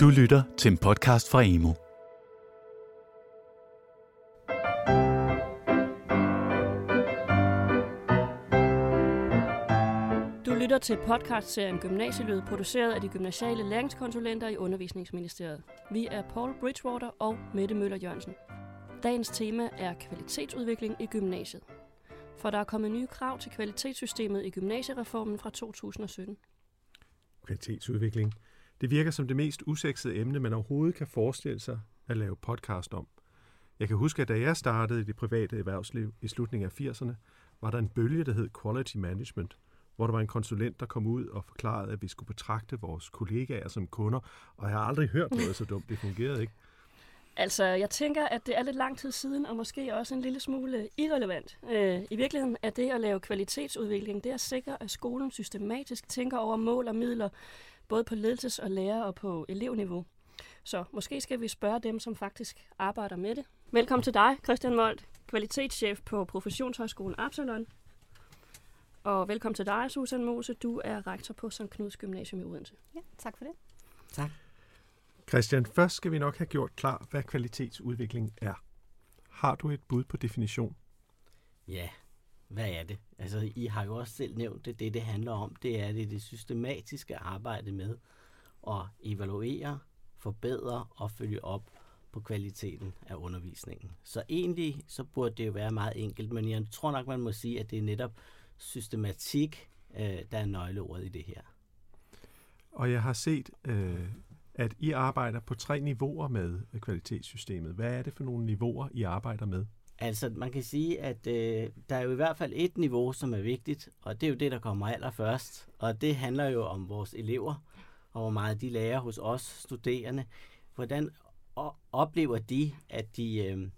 Du lytter til en podcast fra Emo. Du lytter til podcastserien Gymnasielydet, produceret af de gymnasiale læringskonsulenter i Undervisningsministeriet. Vi er Paul Bridgewater og Mette Møller Jørgensen. Dagens tema er kvalitetsudvikling i gymnasiet. For der er kommet nye krav til kvalitetssystemet i gymnasiereformen fra 2017. Kvalitetsudvikling. Det virker som det mest usexede emne, man overhovedet kan forestille sig at lave podcast om. Jeg kan huske, at da jeg startede i det private erhvervsliv i slutningen af 80'erne, var der en bølge, der hed Quality Management, hvor der var en konsulent, der kom ud og forklarede, at vi skulle betragte vores kollegaer som kunder, og jeg har aldrig hørt noget så dumt. Det fungerede ikke. Altså, jeg tænker, at det er lidt lang tid siden, og måske også en lille smule irrelevant. Øh, I virkeligheden er det at lave kvalitetsudvikling, det at sikre, at skolen systematisk tænker over mål og midler, både på ledelses- og lærer- og på elevniveau. Så måske skal vi spørge dem, som faktisk arbejder med det. Velkommen til dig, Christian Molt, kvalitetschef på Professionshøjskolen Absalon. Og velkommen til dig, Susan Mose. Du er rektor på St. Knuds Gymnasium i Odense. Ja, tak for det. Tak. Christian, først skal vi nok have gjort klar, hvad kvalitetsudvikling er. Har du et bud på definition? Ja, hvad er det? Altså, I har jo også selv nævnt det. Det, det handler om, det er det, det systematiske arbejde med at evaluere, forbedre og følge op på kvaliteten af undervisningen. Så egentlig så burde det jo være meget enkelt, men jeg tror nok, man må sige, at det er netop systematik, øh, der er nøgleordet i det her. Og jeg har set, øh, at I arbejder på tre niveauer med kvalitetssystemet. Hvad er det for nogle niveauer, I arbejder med? Altså, man kan sige, at øh, der er jo i hvert fald et niveau, som er vigtigt, og det er jo det, der kommer allerførst. Og det handler jo om vores elever, og hvor meget de lærer hos os studerende. Hvordan oplever de, at de, øh,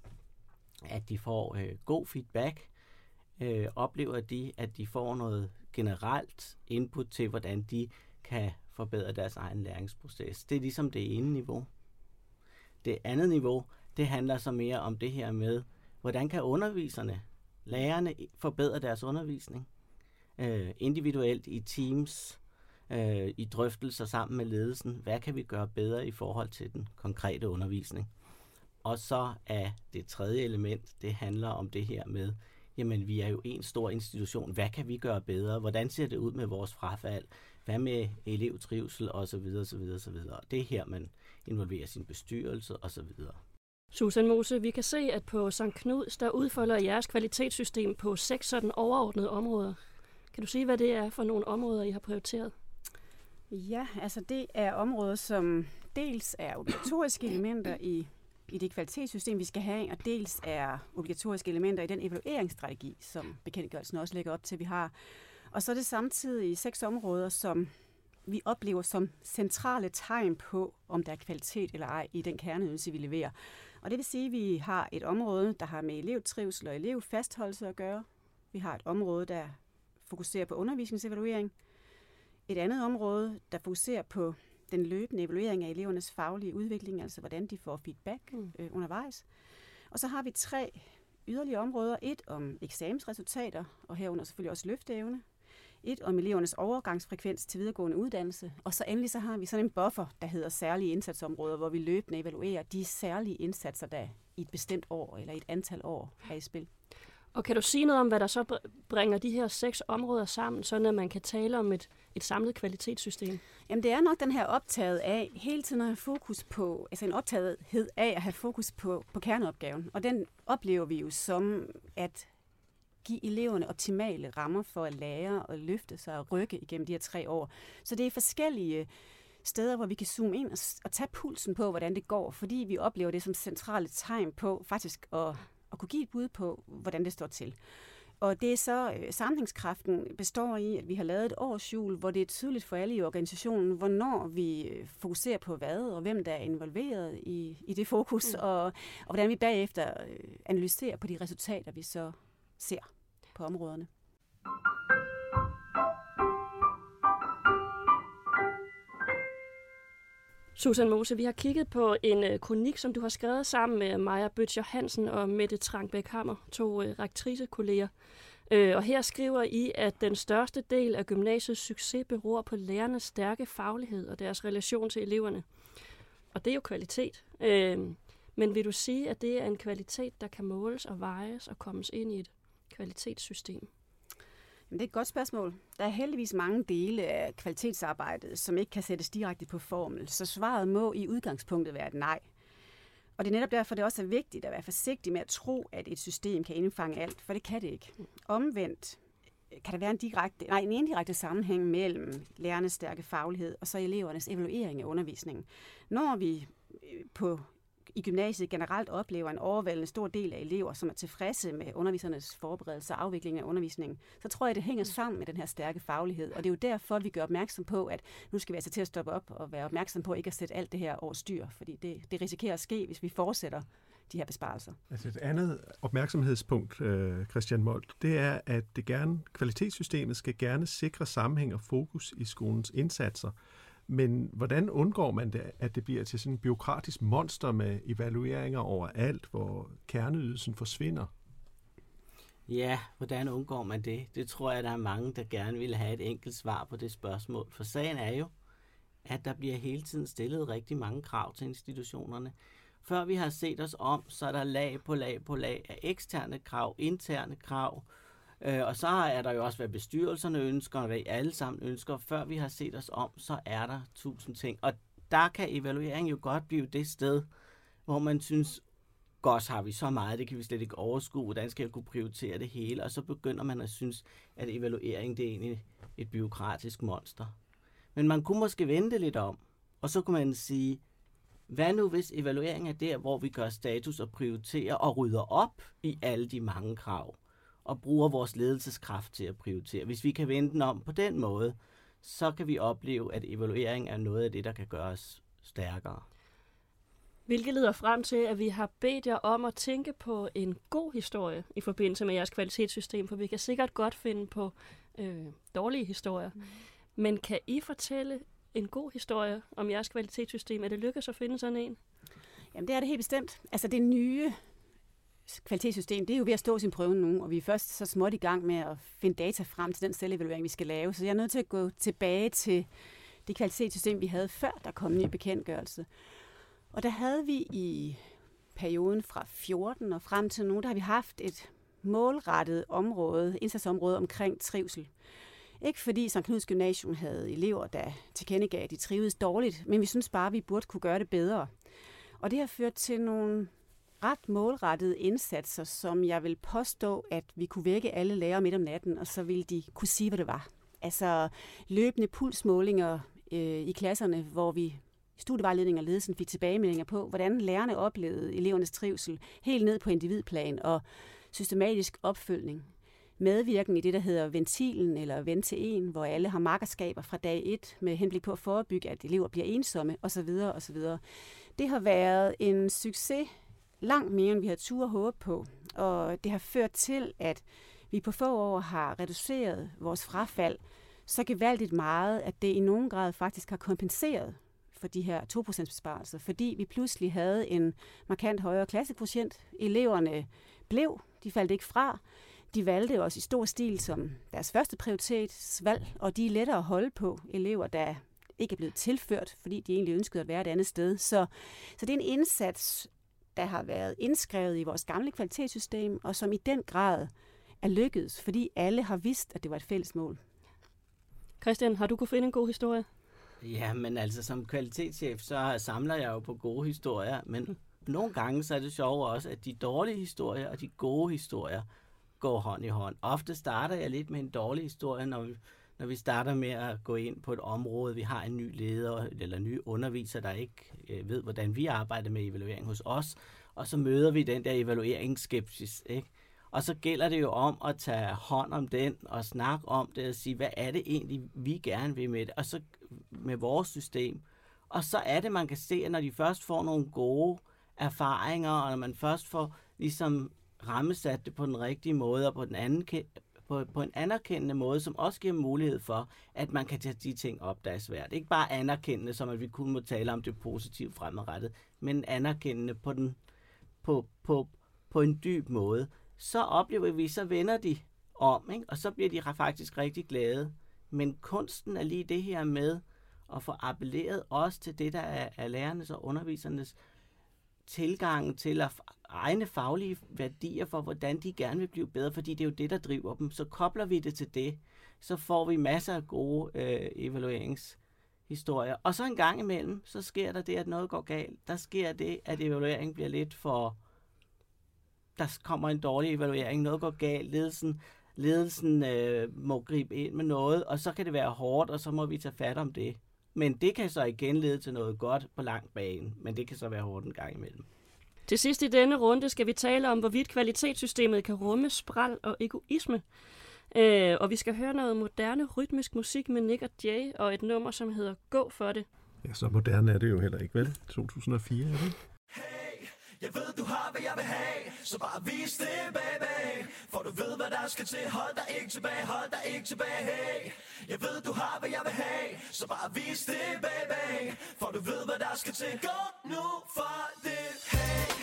at de får øh, god feedback? Øh, oplever de, at de får noget generelt input til, hvordan de kan forbedre deres egen læringsproces? Det er ligesom det ene niveau. Det andet niveau, det handler så mere om det her med, hvordan kan underviserne, lærerne, forbedre deres undervisning? Øh, individuelt, i teams, øh, i drøftelser sammen med ledelsen. Hvad kan vi gøre bedre i forhold til den konkrete undervisning? Og så er det tredje element, det handler om det her med, jamen vi er jo en stor institution, hvad kan vi gøre bedre? Hvordan ser det ud med vores frafald? Hvad med elevtrivsel osv. osv. osv. Det er her, man involverer sin bestyrelse osv. Susan Mose, vi kan se, at på St. Knuds, der udfolder jeres kvalitetssystem på seks sådan overordnede områder. Kan du sige, hvad det er for nogle områder, I har prioriteret? Ja, altså det er områder, som dels er obligatoriske elementer i, i det kvalitetssystem, vi skal have, og dels er obligatoriske elementer i den evalueringsstrategi, som bekendtgørelsen også lægger op til, vi har. Og så er det samtidig seks områder, som vi oplever som centrale tegn på, om der er kvalitet eller ej i den kerneydelse, vi leverer. Og det vil sige, at vi har et område, der har med elevtrivsel og elevfastholdelse at gøre. Vi har et område, der fokuserer på undervisningsevaluering. Et andet område, der fokuserer på den løbende evaluering af elevernes faglige udvikling, altså hvordan de får feedback mm. øh, undervejs. Og så har vi tre yderligere områder. Et om eksamensresultater, og herunder selvfølgelig også løfteevne. Et om elevernes overgangsfrekvens til videregående uddannelse. Og så endelig så har vi sådan en buffer, der hedder særlige indsatsområder, hvor vi løbende evaluerer de særlige indsatser, der i et bestemt år eller et antal år er i spil. Og kan du sige noget om, hvad der så bringer de her seks områder sammen, så at man kan tale om et, et samlet kvalitetssystem? Jamen det er nok den her optaget af hele tiden at have fokus på, altså en optagethed af at have fokus på, på kerneopgaven. Og den oplever vi jo som at give eleverne optimale rammer for at lære og løfte sig og rykke igennem de her tre år. Så det er forskellige steder, hvor vi kan zoome ind og, og tage pulsen på, hvordan det går, fordi vi oplever det som centrale tegn på faktisk at, at kunne give et bud på, hvordan det står til. Og det er så, øh, samlingskraften består i, at vi har lavet et årsjul, hvor det er tydeligt for alle i organisationen, hvornår vi øh, fokuserer på hvad, og hvem der er involveret i, i det fokus, mm. og, og hvordan vi bagefter øh, analyserer på de resultater, vi så ser på områderne. Susan Mose, vi har kigget på en øh, kronik, som du har skrevet sammen med Maja Bøtcher Hansen og Mette Trangbæk Hammer, to øh, rektrisekolleger. Øh, og her skriver I, at den største del af gymnasiets succes beror på lærernes stærke faglighed og deres relation til eleverne. og det er jo kvalitet. Øh, men vil du sige, at det er en kvalitet, der kan måles og vejes og kommes ind i et kvalitetssystem? Jamen, det er et godt spørgsmål. Der er heldigvis mange dele af kvalitetsarbejdet, som ikke kan sættes direkte på formel, så svaret må i udgangspunktet være et nej. Og det er netop derfor, det også er vigtigt at være forsigtig med at tro, at et system kan indfange alt, for det kan det ikke. Omvendt øh, kan der være en, direkte, nej, en indirekte sammenhæng mellem lærernes stærke faglighed og så elevernes evaluering af undervisningen. Når vi øh, på i gymnasiet generelt oplever en overvældende stor del af elever, som er tilfredse med undervisernes forberedelse og afvikling af undervisningen, så tror jeg, det hænger sammen med den her stærke faglighed. Og det er jo derfor, vi gør opmærksom på, at nu skal vi altså til at stoppe op og være opmærksom på ikke at sætte alt det her over styr, fordi det, det risikerer at ske, hvis vi fortsætter de her besparelser. Altså et andet opmærksomhedspunkt, øh, Christian Molt, det er, at det gerne, kvalitetssystemet skal gerne sikre sammenhæng og fokus i skolens indsatser. Men hvordan undgår man det, at det bliver til sådan en byråkratisk monster med evalueringer over alt, hvor kerneydelsen forsvinder? Ja, hvordan undgår man det? Det tror jeg, der er mange, der gerne vil have et enkelt svar på det spørgsmål. For sagen er jo, at der bliver hele tiden stillet rigtig mange krav til institutionerne. Før vi har set os om, så er der lag på lag på lag af eksterne krav, interne krav, Øh, Øh, og så er der jo også, hvad bestyrelserne ønsker, og hvad I alle sammen ønsker. Før vi har set os om, så er der tusind ting. Og der kan evaluering jo godt blive det sted, hvor man synes, godt har vi så meget, det kan vi slet ikke overskue, hvordan skal jeg kunne prioritere det hele? Og så begynder man at synes, at evaluering det er egentlig et byråkratisk monster. Men man kunne måske vente lidt om, og så kunne man sige, hvad nu hvis evaluering er der, hvor vi gør status og prioriterer og rydder op i alle de mange krav? Og bruger vores ledelseskraft til at prioritere. Hvis vi kan vende den om på den måde, så kan vi opleve, at evaluering er noget af det, der kan gøre os stærkere. Hvilket leder frem til, at vi har bedt jer om at tænke på en god historie i forbindelse med jeres kvalitetssystem, for vi kan sikkert godt finde på øh, dårlige historier. Mm. Men kan I fortælle en god historie om jeres kvalitetssystem? Er det lykkedes at finde sådan en? Jamen det er det helt bestemt. Altså det nye kvalitetssystem, det er jo ved at stå sin prøve nu, og vi er først så småt i gang med at finde data frem til den selvevaluering, vi skal lave. Så jeg er nødt til at gå tilbage til det kvalitetssystem, vi havde før der kom en ny bekendtgørelse. Og der havde vi i perioden fra 14 og frem til nu, der har vi haft et målrettet område, indsatsområde omkring trivsel. Ikke fordi St. Knuds Gymnasium havde elever, der tilkendegav, at de trivedes dårligt, men vi synes bare, at vi burde kunne gøre det bedre. Og det har ført til nogle ret målrettede indsatser, som jeg vil påstå, at vi kunne vække alle lærere midt om natten, og så ville de kunne sige, hvad det var. Altså løbende pulsmålinger øh, i klasserne, hvor vi studievejledning og ledelsen fik tilbagemeldinger på, hvordan lærerne oplevede elevernes trivsel helt ned på individplan og systematisk opfølgning. Medvirken i det, der hedder ventilen eller vent til en, hvor alle har makkerskaber fra dag 1 med henblik på at forebygge, at elever bliver ensomme osv. osv. Det har været en succes langt mere, end vi havde tur håbe på. Og det har ført til, at vi på få år har reduceret vores frafald så gevaldigt meget, at det i nogen grad faktisk har kompenseret for de her 2% besparelser, fordi vi pludselig havde en markant højere klassekvotient. Eleverne blev, de faldt ikke fra. De valgte os i stor stil som deres første prioritetsvalg, og de er lettere at holde på elever, der ikke er blevet tilført, fordi de egentlig ønskede at være et andet sted. Så, så det er en indsats, der har været indskrevet i vores gamle kvalitetssystem, og som i den grad er lykkedes, fordi alle har vidst, at det var et fælles mål. Christian, har du kunne finde en god historie? Ja, men altså som kvalitetschef, så samler jeg jo på gode historier, men nogle gange så er det sjovt også, at de dårlige historier og de gode historier går hånd i hånd. Ofte starter jeg lidt med en dårlig historie, når vi, når vi starter med at gå ind på et område, vi har en ny leder eller en ny underviser, der ikke øh, ved, hvordan vi arbejder med evaluering hos os, og så møder vi den der evalueringsskepsis, ikke? Og så gælder det jo om at tage hånd om den og snakke om det og sige, hvad er det egentlig, vi gerne vil med det, og så med vores system. Og så er det, man kan se, at når de først får nogle gode erfaringer, og når man først får ligesom rammesat det på den rigtige måde og på den anden på, på en anerkendende måde, som også giver mulighed for, at man kan tage de ting op, der er svært. Ikke bare anerkendende, som at vi kun må tale om det positivt fremadrettet, men anerkendende på, den, på, på, på en dyb måde. Så oplever vi, så vender de om, ikke? og så bliver de faktisk rigtig glade. Men kunsten er lige det her med at få appelleret også til det, der er, er lærernes og undervisernes tilgang til at egne faglige værdier for, hvordan de gerne vil blive bedre, fordi det er jo det, der driver dem. Så kobler vi det til det, så får vi masser af gode øh, evalueringshistorier. Og så en gang imellem, så sker der det, at noget går galt. Der sker det, at evalueringen bliver lidt for... Der kommer en dårlig evaluering, noget går galt, ledelsen, ledelsen øh, må gribe ind med noget, og så kan det være hårdt, og så må vi tage fat om det. Men det kan så igen lede til noget godt på lang bane, men det kan så være hårdt en gang imellem. Til sidst i denne runde skal vi tale om, hvorvidt kvalitetssystemet kan rumme spral og egoisme. Øh, og vi skal høre noget moderne rytmisk musik med Nick og Jay, og et nummer, som hedder Gå for det. Ja, så moderne er det jo heller ikke, vel? 2004, er det ikke? Jeg ved, du har, hvad jeg vil have, så bare vis det, baby. For du ved, hvad der skal til. Hold dig ikke tilbage, hold dig ikke tilbage, hey. Jeg ved, du har, hvad jeg vil have, så bare vis det, baby. For du ved, hvad der skal til. Gå nu for det, hey.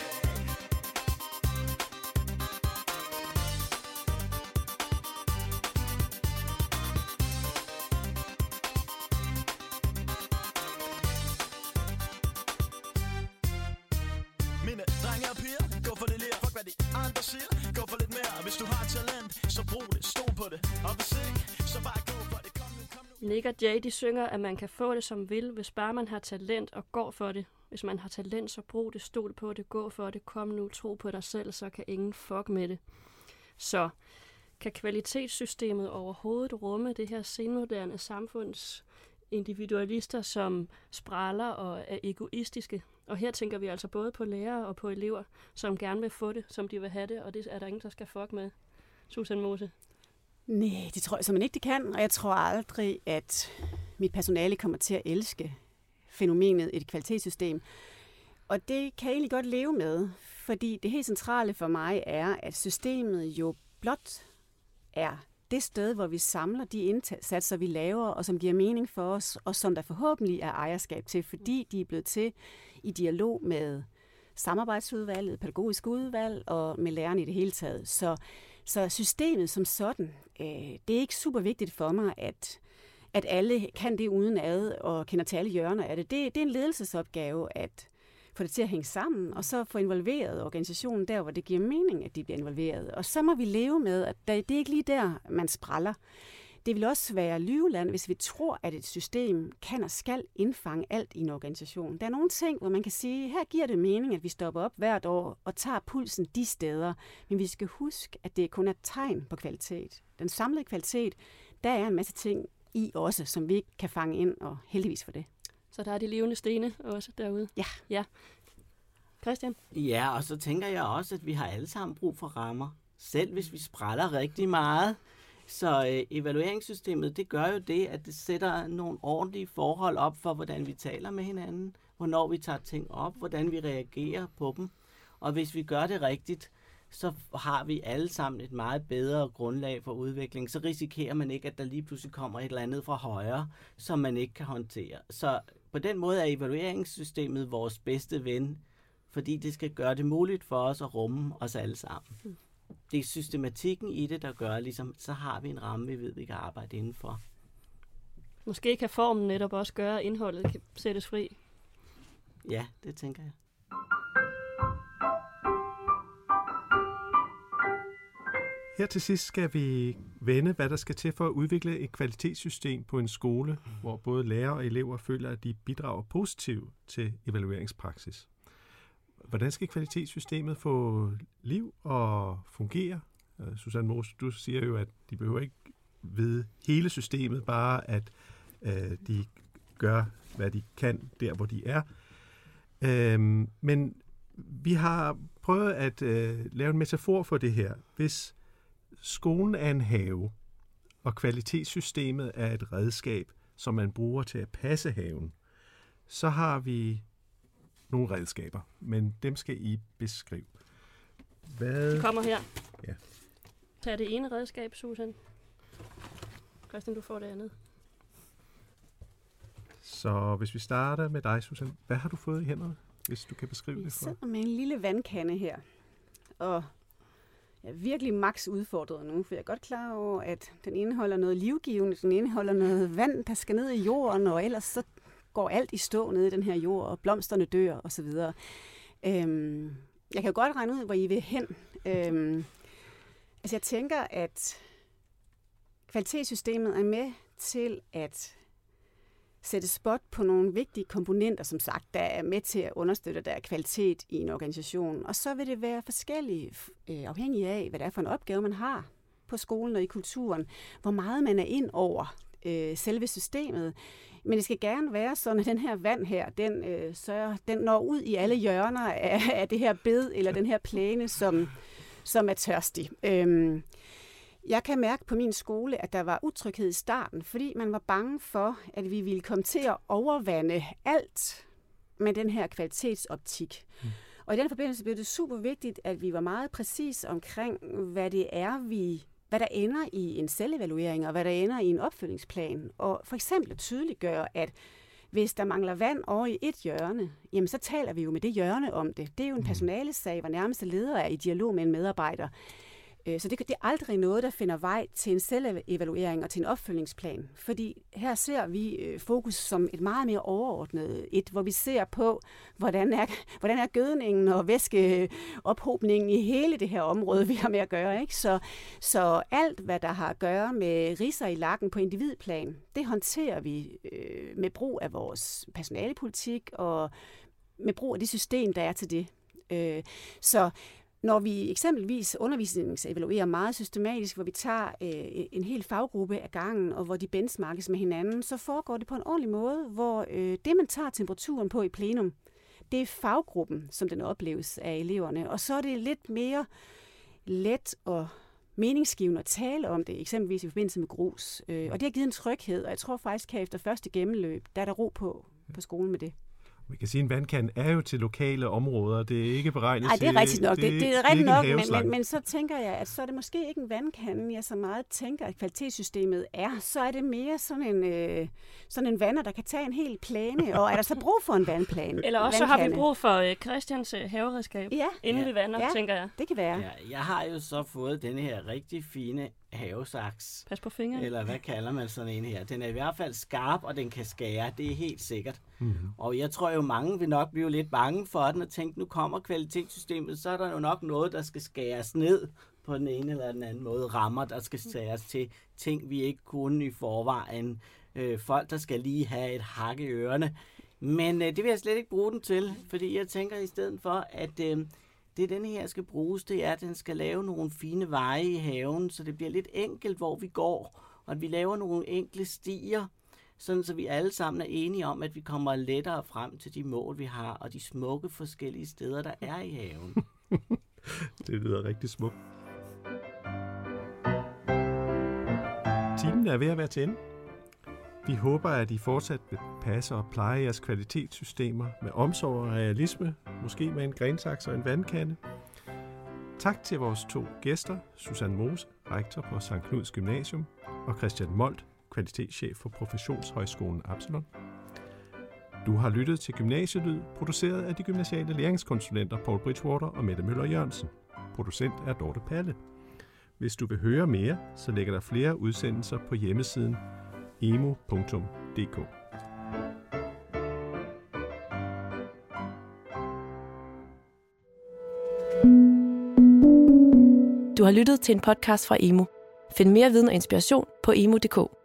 Mine drenge og piger, gå for det lige, fuck hvad de andre siger Gå for lidt mere, hvis du har talent, så brug det, stol på det Og hvis ikke, så bare gå for det, kom nu, kom nu Nick og Jay, de synger, at man kan få det som vil, hvis bare man har talent og går for det. Hvis man har talent, så brug det, stol på det, gå for det, kom nu, tro på dig selv, så kan ingen fuck med det. Så kan kvalitetssystemet overhovedet rumme det her senmoderne samfunds individualister, som spraller og er egoistiske. Og her tænker vi altså både på lærere og på elever, som gerne vil få det, som de vil have det, og det er der ingen, der skal fuck med. Susan Mose. Nej, det tror jeg simpelthen ikke, det kan. Og jeg tror aldrig, at mit personale kommer til at elske fænomenet et kvalitetssystem. Og det kan jeg egentlig godt leve med, fordi det helt centrale for mig er, at systemet jo blot er det sted, hvor vi samler de indsatser, vi laver, og som giver mening for os, og som der forhåbentlig er ejerskab til, fordi de er blevet til i dialog med samarbejdsudvalget, pædagogisk udvalg og med lærerne i det hele taget. Så, så systemet som sådan, øh, det er ikke super vigtigt for mig, at, at alle kan det uden ad og kender til alle hjørner af det. det. Det er en ledelsesopgave at få det til at hænge sammen, og så få involveret organisationen der, hvor det giver mening, at de bliver involveret. Og så må vi leve med, at det er ikke lige der, man spræller. Det vil også være lyveland, hvis vi tror, at et system kan og skal indfange alt i en organisation. Der er nogle ting, hvor man kan sige, her giver det mening, at vi stopper op hvert år og tager pulsen de steder. Men vi skal huske, at det kun er et tegn på kvalitet. Den samlede kvalitet, der er en masse ting i også, som vi ikke kan fange ind, og heldigvis for det. Så der er de levende stene også derude. Ja. ja. Christian? Ja, og så tænker jeg også, at vi har alle sammen brug for rammer. Selv hvis vi spræller rigtig meget. Så øh, evalueringssystemet, det gør jo det, at det sætter nogle ordentlige forhold op for, hvordan vi taler med hinanden, hvornår vi tager ting op, hvordan vi reagerer på dem. Og hvis vi gør det rigtigt, så har vi alle sammen et meget bedre grundlag for udvikling. Så risikerer man ikke, at der lige pludselig kommer et eller andet fra højre, som man ikke kan håndtere. Så på den måde er evalueringssystemet vores bedste ven, fordi det skal gøre det muligt for os at rumme os alle sammen. Mm. Det er systematikken i det, der gør, ligesom, så har vi en ramme, vi ved, vi kan arbejde indenfor. Måske kan formen netop også gøre, at indholdet kan sættes fri. Ja, det tænker jeg. Her til sidst skal vi vende, hvad der skal til for at udvikle et kvalitetssystem på en skole, hvor både lærere og elever føler, at de bidrager positivt til evalueringspraksis. Hvordan skal kvalitetssystemet få liv og fungere? Øh, Susanne Mos, du siger jo, at de behøver ikke vide hele systemet, bare at øh, de gør, hvad de kan der, hvor de er. Øhm, men vi har prøvet at øh, lave en metafor for det her. Hvis skolen er en have, og kvalitetssystemet er et redskab, som man bruger til at passe haven, så har vi nogle redskaber, men dem skal I beskrive. Hvad? Det kommer her. Ja. Tag det ene redskab, Susan. Christian, du får det andet. Så hvis vi starter med dig, Susan, hvad har du fået i hænderne, hvis du kan beskrive Vi det for? sidder med en lille vandkande her, og jeg er virkelig max udfordret nu, for jeg er godt klar over, at den indeholder noget livgivende, den indeholder noget vand, der skal ned i jorden, og ellers så går alt i stå nede i den her jord, og blomsterne dør osv. Øhm, jeg kan jo godt regne ud, hvor I vil hen. Øhm, altså jeg tænker, at kvalitetssystemet er med til at sætte spot på nogle vigtige komponenter, som sagt, der er med til at understøtte, der er kvalitet i en organisation. Og så vil det være forskellige, øh, afhængig af, hvad det er for en opgave, man har på skolen og i kulturen, hvor meget man er ind over øh, selve systemet. Men det skal gerne være sådan, at den her vand her, den, øh, sørger, den når ud i alle hjørner af, af det her bed, eller den her plæne, som, som er tørstig. Øhm, jeg kan mærke på min skole, at der var utryghed i starten, fordi man var bange for, at vi ville komme til at overvande alt med den her kvalitetsoptik. Mm. Og i den forbindelse blev det super vigtigt, at vi var meget præcis omkring, hvad det er, vi hvad der ender i en selvevaluering, og hvad der ender i en opfølgingsplan. Og for eksempel tydeliggøre, at hvis der mangler vand over i et hjørne, jamen så taler vi jo med det hjørne om det. Det er jo en mm. personalesag, hvor nærmeste leder er i dialog med en medarbejder. Øh, så det, det er aldrig noget, der finder vej til en selvevaluering og til en opfølgningsplan. Fordi her ser vi øh, fokus som et meget mere overordnet et, hvor vi ser på, hvordan er, hvordan er gødningen og væskeophobningen i hele det her område, vi har med at gøre. Ikke? Så, så alt, hvad der har at gøre med riser i lakken på individplan, det håndterer vi øh, med brug af vores personalepolitik og med brug af det system, der er til det. Øh, så når vi eksempelvis undervisningsevaluerer meget systematisk, hvor vi tager øh, en hel faggruppe af gangen, og hvor de benchmarkes med hinanden, så foregår det på en ordentlig måde, hvor øh, det, man tager temperaturen på i plenum, det er faggruppen, som den opleves af eleverne. Og så er det lidt mere let og meningsgivende at tale om det, eksempelvis i forbindelse med grus. Øh, og det har givet en tryghed, og jeg tror faktisk, at efter første gennemløb, der er der ro på, på skolen med det. Man kan sige, at en vandkande er jo til lokale områder. Det er ikke beregnet Nej, det er rigtigt nok. Det, det, det er rigtigt nok, men, men, men så tænker jeg, at så er det måske ikke en vandkande, jeg så meget tænker, at kvalitetssystemet er. Så er det mere sådan en, øh, sådan en vander, der kan tage en hel plane. Og er der så brug for en vandplan? Eller også så har vi brug for øh, Christians øh, haveredskab, ja. inden ja. vi vander, ja. tænker jeg. det kan være. Ja, jeg har jo så fået denne her rigtig fine havesaks. Pas på fingrene. Eller hvad kalder man sådan en her? Den er i hvert fald skarp, og den kan skære. Det er helt sikkert. Mm-hmm. Og jeg tror jo, mange vil nok blive lidt bange for den og tænke, nu kommer kvalitetssystemet, så er der jo nok noget, der skal skæres ned på den ene eller den anden måde. Rammer, der skal skæres til ting, vi ikke kunne i forvejen. Øh, folk, der skal lige have et hak i ørerne. Men øh, det vil jeg slet ikke bruge den til, fordi jeg tænker i stedet for, at... Øh, det den her skal bruges, det er, at den skal lave nogle fine veje i haven, så det bliver lidt enkelt, hvor vi går, og at vi laver nogle enkle stier, sådan så vi alle sammen er enige om, at vi kommer lettere frem til de mål, vi har, og de smukke forskellige steder, der er i haven. det lyder rigtig smukt. Timen er ved at være til ende. Vi håber, at I fortsat vil passe og pleje jeres kvalitetssystemer med omsorg og realisme, måske med en grensaks og en vandkande. Tak til vores to gæster, Susanne Mose, rektor på St. Knuds Gymnasium, og Christian Molt, kvalitetschef for Professionshøjskolen Absalon. Du har lyttet til Gymnasielyd, produceret af de gymnasiale læringskonsulenter Paul Bridgewater og Mette Møller Jørgensen. Producent er Dorte Palle. Hvis du vil høre mere, så ligger der flere udsendelser på hjemmesiden emo.dk. Du har lyttet til en podcast fra Emo. Find mere viden og inspiration på emo.dk.